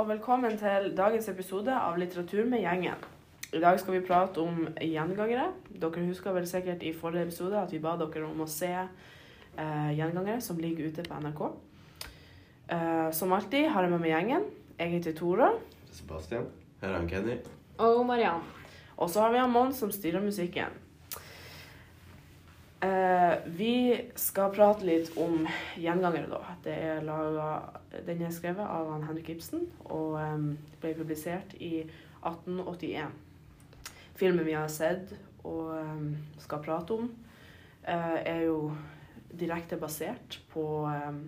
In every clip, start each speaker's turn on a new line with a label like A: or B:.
A: og velkommen til dagens episode av Litteratur med gjengen. I dag skal vi prate om gjengangere. Dere husker vel sikkert i forrige episode at vi ba dere om å se eh, gjengangere som ligger ute på NRK. Eh, som alltid har jeg med meg gjengen. Jeg heter Tora.
B: Sebastian.
C: Her er han Kenny.
D: Og Mariann.
A: Og så har vi han Mons som styrer musikken. Eh, vi skal prate litt om gjengangere, da. Det er laget, den er skrevet av Henrik Ibsen og em, ble publisert i 1881. Filmen vi har sett og em, skal prate om, eh, er jo direkte basert på em,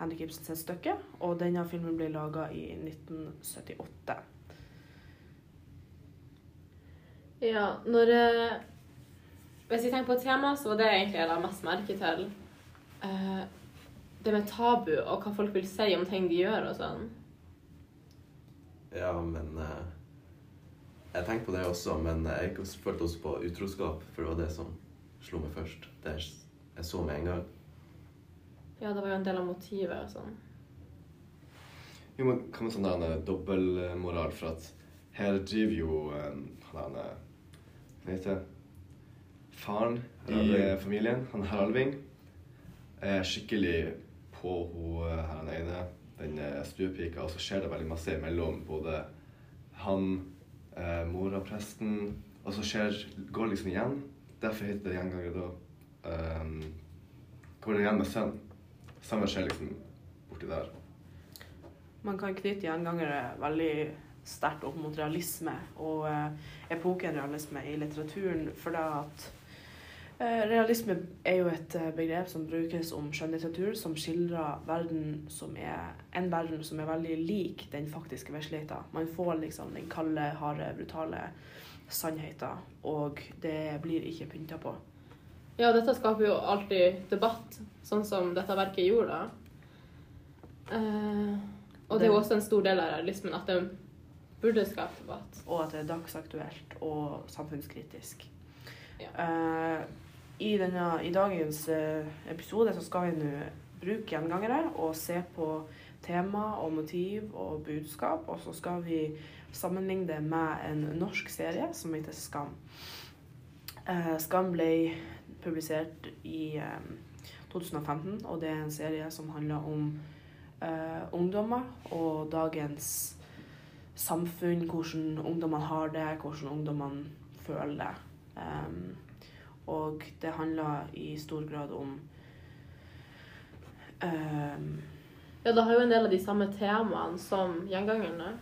A: Henrik Ibsens stykke, og denne filmen ble laga i 1978.
D: Ja, når eh, Hvis jeg tenker på tema, så var det egentlig jeg la mest merke til eh, det med tabu og hva folk vil si om ting de gjør og sånn.
C: Ja, men eh, Jeg tenkte på det også, men jeg følte også på utroskap, for det var det som slo meg først. Det jeg så med en gang.
D: Ja, det var jo en del av motivet og sånn.
B: Jo, men hva med sånn der en dobbeltmoral, for at her driver jo eh, han der Hva heter det? Faren i eh, familien, han Haraldving, er skikkelig på hun eh, ene, den eh, stuepika, og så skjer det veldig masse imellom både han, eh, mora, presten, og så skjer, går liksom igjen. Derfor heter det gjenganger da. Um, går det igjen med sønn. Samme skjer liksom borti der.
A: Man kan knytte gjengangere veldig sterkt opp mot realisme og eh, epokenrealisme i litteraturen. For det at realisme er jo et eh, begrep som brukes om skjønnlitteratur som skildrer verden som er, en verden som er veldig lik den faktiske virkeligheten. Man får liksom den kalde, harde, brutale sannheten, og det blir ikke pynta på.
D: Ja, dette skaper jo alltid debatt, sånn som dette verket gjorde. Eh, og det er jo også en stor del av realismen at det burde skape debatt.
A: og at det er dagsaktuelt og samfunnskritisk.
D: Ja.
A: Eh, i, denne, I dagens eh, episode så skal vi nå bruke gjengangere og se på tema og motiv og budskap, og så skal vi sammenligne det med en norsk serie som heter Skam. Eh, Skam ble publisert i eh, 2015, og det er en serie som handler om eh, ungdommer og dagens samfunn, hvordan ungdommene har det, hvordan ungdommene føler det. Em, og det handler i stor grad om em,
D: Ja, det har jo en del av de samme temaene som gjengangerne.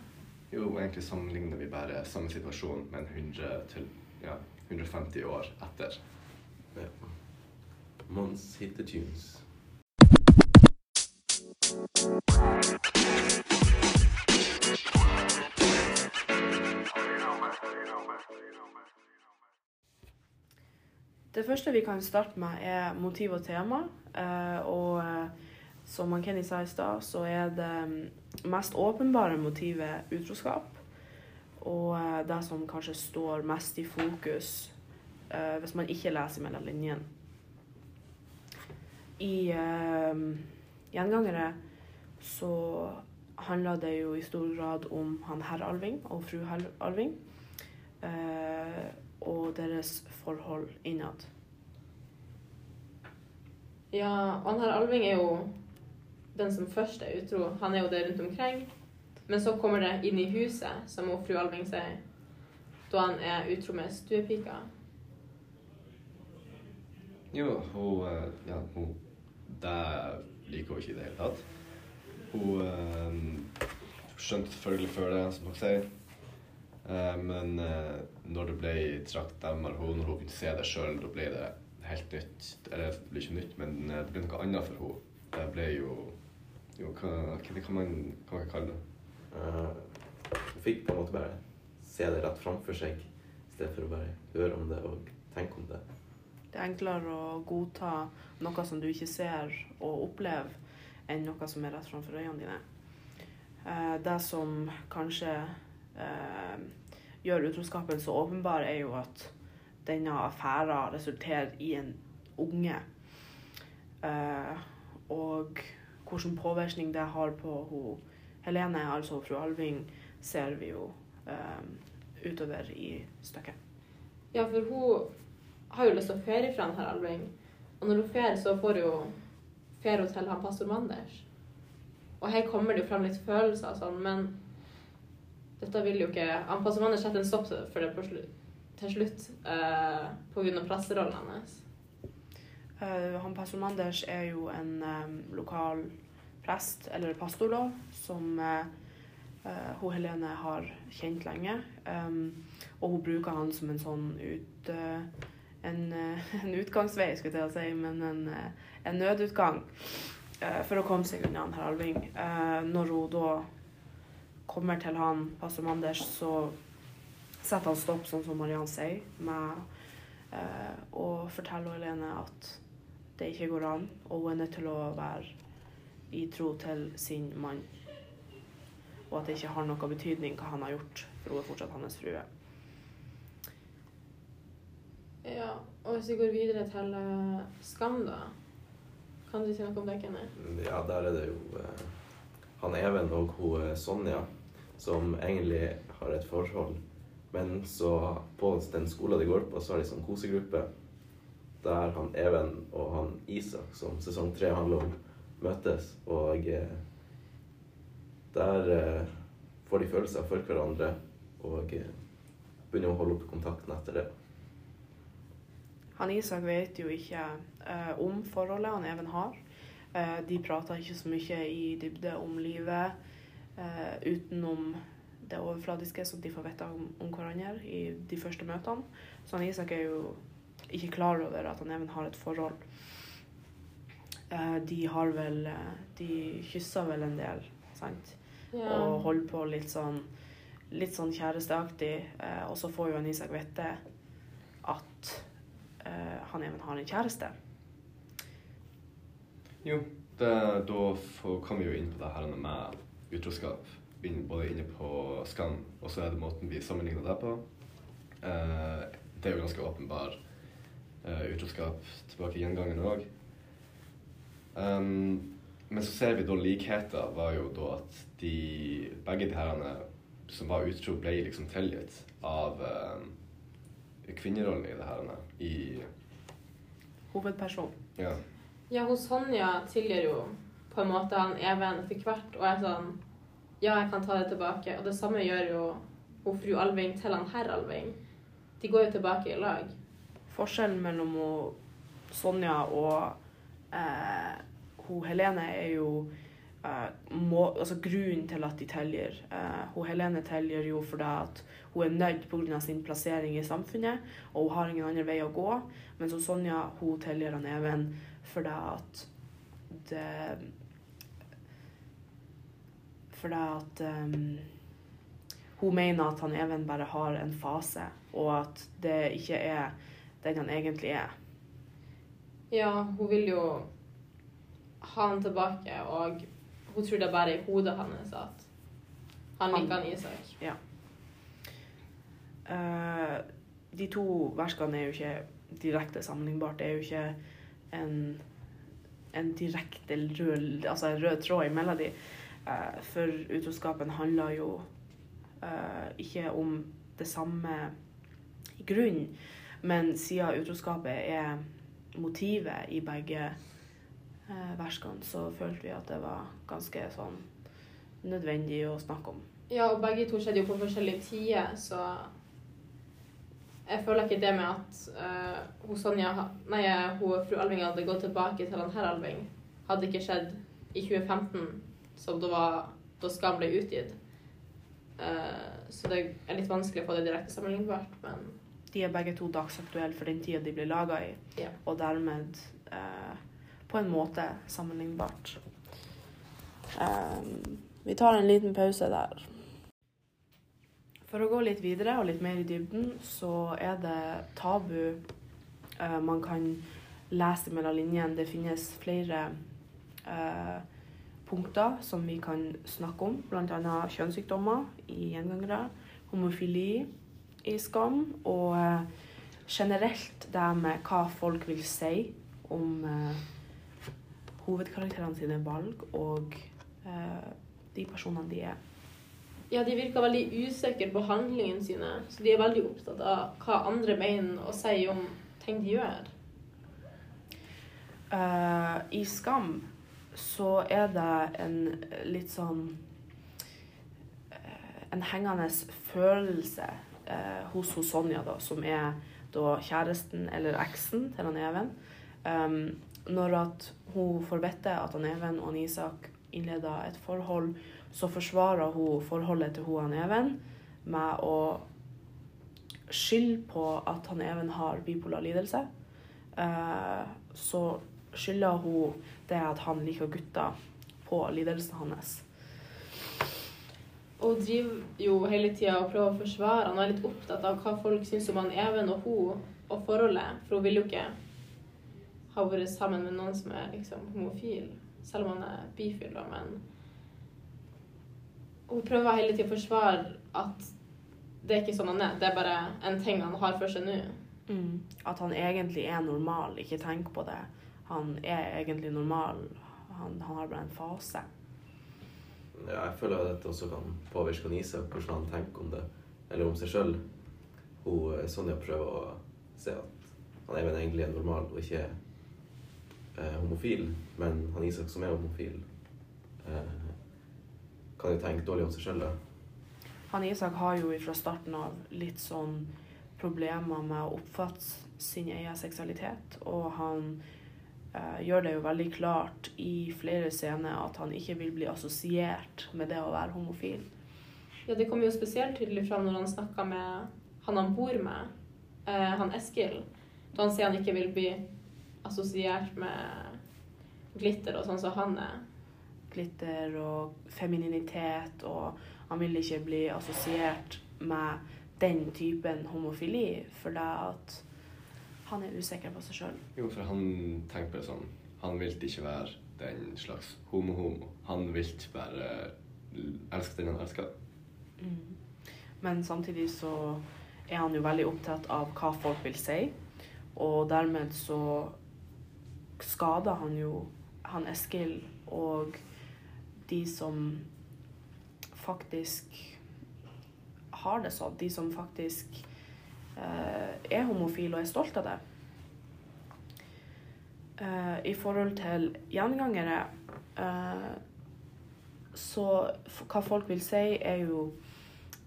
B: Jo, egentlig sammenligner vi bare samme situasjon, men 100 til ja, 150 år etter.
C: Ja. Mons hit the tunes.
A: Det første vi kan starte med, er motiv og tema. Eh, og eh, som Kenny sa i stad, så er det mm, mest åpenbare motivet utroskap. Og eh, det som kanskje står mest i fokus hvis man ikke leser mellom linjene. I Gjengangere så handler det jo i stor grad om han herr Alving og fru herr Alving. Eh, og deres forhold innad.
D: Ja, og han her Alving er jo den som først er utro. Han er jo det rundt omkring. Men så kommer det inn i huset, som fru Alving sier, da han er utro med stuepika.
B: Jo, hun eh, Ja, hun Det liker hun ikke i det hele tatt. Hun eh, skjønte selvfølgelig før det, som dere sier. Eh, men eh, når det ble trakt nærmere hun, når hun kunne se det sjøl, da ble det helt nytt. Eller det ble ikke nytt, men eh, det ble noe annet for henne. Det ble jo Jo, hva, hva kan man hva kan man kalle det?
C: Eh, Hun fikk på en måte bare se det rett framfor seg, i stedet for å bare høre om det og tenke om det.
A: Det er enklere å godta noe som du ikke ser og opplever, enn noe som er rett framfor øynene dine. Eh, det som kanskje eh, gjør utroskapen så åpenbar, er jo at denne affæren resulterer i en unge. Eh, og hvilken påvirkning det har på hun Helene, altså fru Alving, ser vi jo eh, utover i stykket.
D: Ja, for hun har jo lyst til å ferie fra herr her Alving. Og når hun fer, så får hun jo fer hun til han pastor Manders. Og her kommer det jo fram litt følelser og sånn, men dette vil jo ikke Han pastor Manders setter en stopp for det slutt, til slutt uh, grunn av presserollen hennes.
A: Uh, han pastor Manders er jo en um, lokal prest, eller pastor da, som uh, eh, hun Helene har kjent lenge. Um, og hun bruker han som en sånn ut... eh, en, eh, en utgangsvei, skulle jeg til å si, men en, eh, en nødutgang eh, for å komme seg unna Harald Wing. Eh, når hun da kommer til han, pastor Manders, så setter han stopp, sånn som Mariann sier, med eh, å fortelle Helene at det ikke går an, og hun er nødt til å være i tro til sin mann. Og at det ikke har noen betydning hva han har gjort, for hun er fortsatt hans frue.
D: Ja, og hvis vi går videre til eh, Skam, da. Kan du si noe om det, Kenneth?
C: Ja, der er det jo eh, han Even og hun Sonja som egentlig har et forhold. Men så på den skolen de går på, så har de sånn kosegruppe der han Even og han Isak, som sesong tre handler om, møtes. Og eh, der eh, får de følelser for hverandre og eh, begynner å holde opp kontakten etter det.
A: Han Isak vet jo ikke eh, om forholdet han Even har. Eh, de prater ikke så mye i dybde om livet utenom det overfladiske som de får vite om, om hverandre i de første møtene. Så han Isak er jo ikke klar over at han Even har et forhold. Eh, de har vel eh, De kysser vel en del, sant? Og holder på litt sånn litt sånn kjæresteaktig. Eh, og så får jo han Isak vite at eh, han Even har en kjæreste.
B: Jo, det, da får, kommer vi jo inn på det her med utroskap. Både inne på Skam, og så er det måten vi sammenligner deg på. Eh, det er jo ganske åpenbar eh, utroskap tilbake i gjengangeren òg. Um, men så ser vi da likheter var jo da at de begge de herrene som var utro, ble liksom tilgitt av eh, kvinnerollen i det herrene I
A: Hovedperson.
B: Ja.
D: Ja, hos Sonja tilgir jo på en måte han Even etter hvert, og er sånn Ja, jeg kan ta det tilbake. Og det samme gjør jo hun fru Alving til han herr Alving. De går jo tilbake i lag.
A: Forskjellen mellom hun, Sonja og eh, hun Helene er jo eh, må, altså grunnen til at de tilgir. Eh, hun Helene tilgir jo fordi at hun er nødt pga. sin plassering i samfunnet, og hun har ingen andre vei å gå. Mens hun Sonja hun tilgir han Even fordi at det Fordi at um, hun mener at han Even bare har en fase, og at det ikke er den han egentlig er.
D: Ja, hun vil jo ha han tilbake, og hun tror det er bare i hodet hans at han liker han Isak.
A: Eh, de to verskene er jo ikke direkte sammenlignbart. Det er jo ikke en, en direkte rød, altså en rød tråd imellom de. Eh, for utroskapen handler jo eh, ikke om det samme i grunnen, men siden utroskapet er motivet i begge uh, verskene, så følte vi at det var ganske sånn nødvendig å snakke om.
D: Ja, og begge to skjedde jo på forskjellige tider, så jeg føler ikke det med at uh, hun Sonja, nei, hun fru Alving hadde gått tilbake til han herr Alving, hadde ikke skjedd i 2015, som da, var, da Skam ble utgitt. Eh, så det er litt vanskelig å få det direkte sammenlignbart, men
A: De er begge to dagsaktuelle for den tida de blir laga i,
D: Ja.
A: og dermed eh, på en måte sammenlignbart. Um, vi tar en liten pause der. For å gå litt videre og litt mer i dybden, så er det tabu eh, man kan lese mellom linjene. Det finnes flere eh, punkter som vi kan snakke om, bl.a. kjønnssykdommer i gjengangere, homofili i skam, og eh, generelt det med hva folk vil si om eh, hovedkarakterene sine valg og eh, de personene de er.
D: Ja, de virker veldig usikre på handlingene sine. Så de er veldig opptatt av hva andre mener og sier om ting de gjør.
A: Uh, I Skam så er det en litt sånn eh, En hengende følelse eh, hos, hos Sonja, da, som er da kjæresten eller eksen til han Even. Um, når at hun får vite at han Even og han Isak innleder et forhold, så forsvarer hun forholdet til hun han Even med å skylde på at han Even har bipolar lidelse. Uh, så skylder hun det at han liker gutter på lidelsen hans.
D: Hun driver jo hele tida og prøver å forsvare han er litt opptatt av hva folk syns om han Even og hun og forholdet. For hun vil jo ikke ha vært sammen med noen som er liksom homofil, selv om han er bifil, da, men Hun prøver hele tida å forsvare at det er ikke sånn han er, det er bare en ting han har for seg nå.
A: At han egentlig er normal, ikke tenk på det. Han er egentlig normal. Han, han har bare en fase.
C: Ja, jeg føler at dette også kan påvirke Isak, hvordan han tenker om det, eller om seg sjøl. Sonja prøver å se at han er egentlig er normal og ikke eh, homofil, men han Isak som er homofil, eh, kan jo tenke dårlig om seg sjøl.
A: Han Isak har jo fra starten av litt sånn problemer med å oppfatte sin egen seksualitet, og han eh, gjør det jo veldig klart i flere scener at han ikke vil bli assosiert med det å være homofil.
D: Ja, det kommer jo spesielt tydelig fram når han snakker med han han bor med, eh, han Eskil. Da han sier han ikke vil bli assosiert med glitter og sånn som han er.
A: Glitter og femininitet, og han vil ikke bli assosiert med den typen homofili, for det at han er usikker på seg sjøl.
B: Jo, for han tenker på det sånn Han vil ikke være den slags homo-homo. Han vil ikke bare elske den han elsker.
A: Men samtidig så er han jo veldig opptatt av hva folk vil si, og dermed så skader han jo han Eskil og de som faktisk har det sånn, de som faktisk er homofil og er stolt av det. Eh, I forhold til gjengangere eh, så hva folk vil si, er jo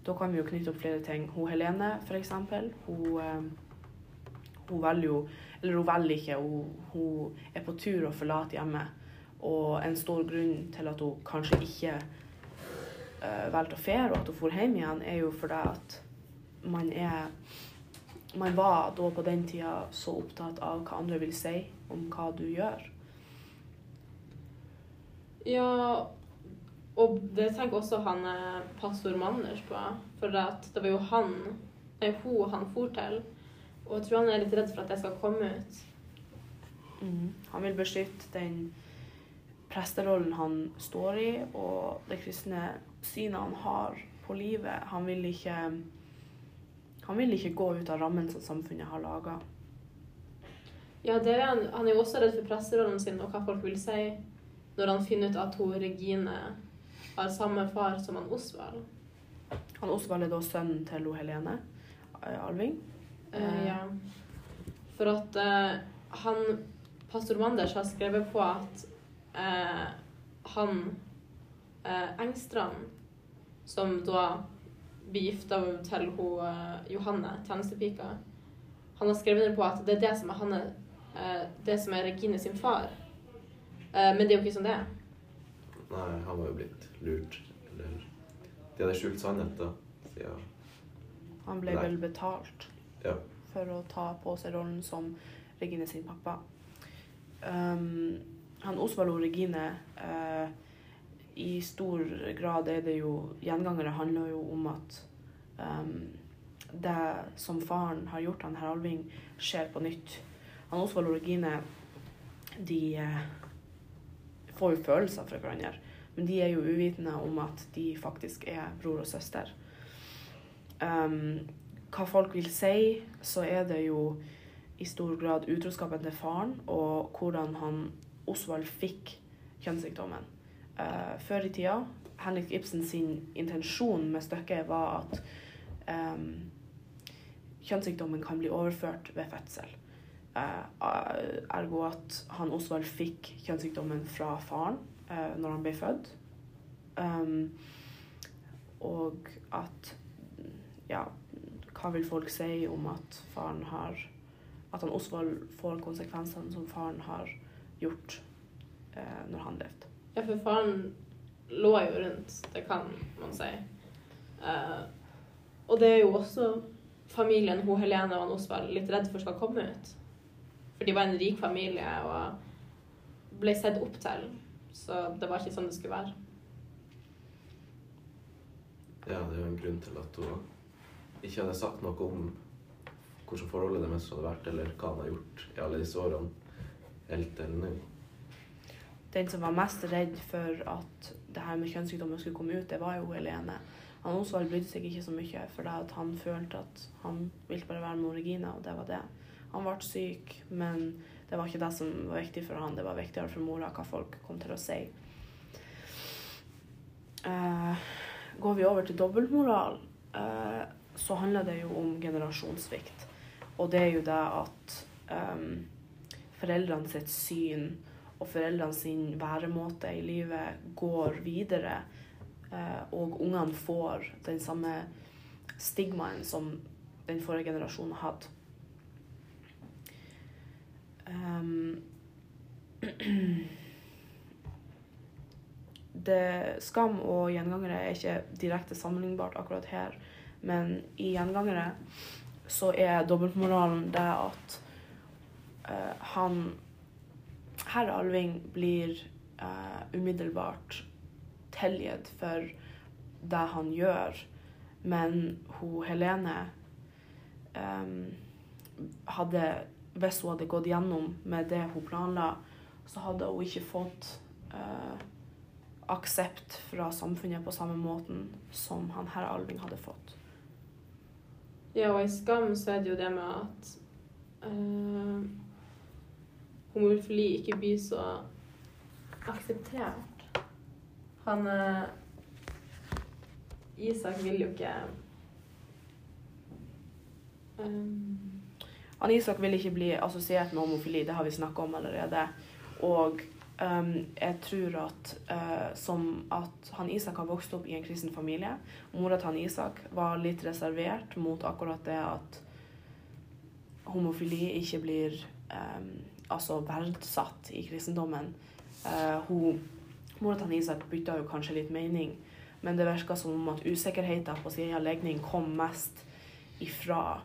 A: Da kan vi jo knytte opp flere ting. Hun Helene, for eksempel, hun, eh, hun velger jo Eller hun velger ikke, hun, hun er på tur å forlate hjemmet. Og en stor grunn til at hun kanskje ikke valgte å fære, og at hun dro hjem igjen, er jo fordi at man er Man var da på den tida så opptatt av hva andre vil si om hva du gjør.
D: Ja, og det tenker også han eh, pastor Manners på. For det var jo han, nei, hun han for til. Og jeg tror han er litt redd for at det skal komme ut.
A: Han vil beskytte den presterollen han står i, og det kristne synet han har på livet. Han vil ikke han vil ikke gå ut av rammen som samfunnet har laga.
D: Ja, det er han, han er jo også redd for presserollen sin og hva folk vil si når han finner ut at hun Regine har samme far som han Osvald.
A: Han Osvald er da sønnen til hun Helene eh, Alving.
D: Uh, ja. For at uh, han Pastor Manders har skrevet på at uh, han Engstrand, som da blir gifta til hun, eh, Johanne, tjenestepika, han har skrevet ned på at det er det som er, Hanne, eh, det som er Regine sin far. Eh, men det er jo ikke sånn det er.
C: Nei, han var jo blitt lurt. Eller De hadde skjult sannheten. Ja.
A: Han ble
C: Nei.
A: vel betalt
C: Ja.
A: for å ta på seg rollen som Regine sin pappa. Um, han Osvald og Regine eh, I stor grad er det jo Gjengangere handler jo om at um, det som faren har gjort, han herr Alving, skjer på nytt. Han Osvald og Regine de eh, får jo følelser for hverandre, men de er jo uvitende om at de faktisk er bror og søster. Um, hva folk vil si, så er det jo i stor grad utroskapen til faren, og hvordan han Osvald fikk kjønnssykdommen. Eh, før i tida, Henrik Ibsen sin intensjon med stykket var at um, kjønnssykdommen kan bli overført ved fødsel. Uh, ergo at han Osvald fikk kjønnssykdommen fra faren uh, når han ble født. Um, og at Ja, hva vil folk si om at faren har At han Osvald får konsekvensene som faren har gjort uh, når han levde.
D: Ja, for faren lå jo rundt, det kan man si. Uh, og det er jo også familien hun Helene og Osvald litt redd for skal komme ut. For de var en rik familie og ble sett opp til. Så det var ikke sånn det skulle være.
C: Ja, det er jo en grunn til at hun ikke hadde sagt noe om hvordan forholdet deres hadde vært, eller hva han har gjort i alle disse årene, helt til nå.
A: Den som var mest redd for at det her med kjønnssykdommer skulle komme ut, det var jo Helene. Han Osvald brydde seg ikke så mye, for han følte at han ville bare være med Regina, og det var det. Han ble syk, men det var ikke det som var viktig for han. Det var viktigere for mora hva folk kom til å si. Eh, går vi over til dobbeltmoral, eh, så handler det jo om generasjonssvikt. Og det er jo det at um, foreldrene sitt syn og foreldrene sin væremåte i livet går videre, eh, og ungene får den samme stigmaen som den forrige generasjonen hadde. Um, det, skam og gjengangere er ikke direkte sammenlignbart akkurat her, men i gjengangere så er dobbeltmoralen det at uh, han Herr Alving blir eh, umiddelbart tilgitt for det han gjør, men hun Helene um, hadde Hvis hun hadde gått gjennom med det hun planla, så hadde hun ikke fått uh, aksept fra samfunnet på samme måten som han herr Alving hadde fått.
D: Ja, og i Skam så er det jo det med at uh, homofili ikke blir så akseptert. Han uh, Isak vil jo ikke um,
A: Han Isak vil ikke bli assosiert med homofili, det har vi snakka om allerede. Og um, jeg tror at uh, som at han Isak har vokst opp i en kristen familie. Mora til han Isak var litt reservert mot akkurat det at homofili ikke blir um, altså verdsatt i kristendommen. Uh, hun, mora til Isak bytta jo kanskje litt mening, men det virka som om at usikkerheten på sin egen legning kom mest ifra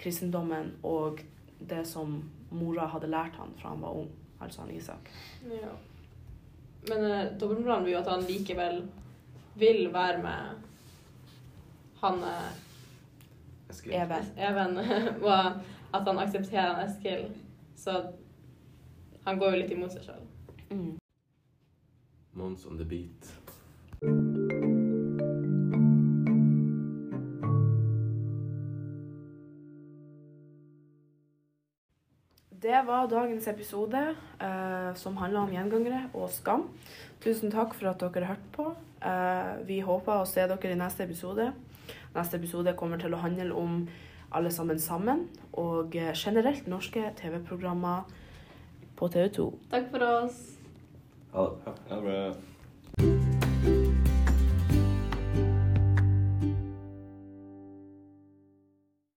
A: kristendommen og det som mora hadde lært han fra han var ung, altså han Isak.
D: Ja. Men uh, dobbeltmoralen blir jo at han likevel vil være med han uh,
A: Even.
D: Even, og at han aksepterer han Eskil. Så han går jo litt imot seg sjøl.
A: Mm.
C: Mons on the beat.
A: Det var dagens episode eh, som handler om gjengangere og skam. Tusen takk for at dere hørte på. Eh, vi håper å se dere i neste episode. Neste episode kommer til å handle om alle sammen sammen. Og eh, generelt norske TV-programmer på TV 2.
D: Takk for oss.
C: Ha det.
B: Ha det bra.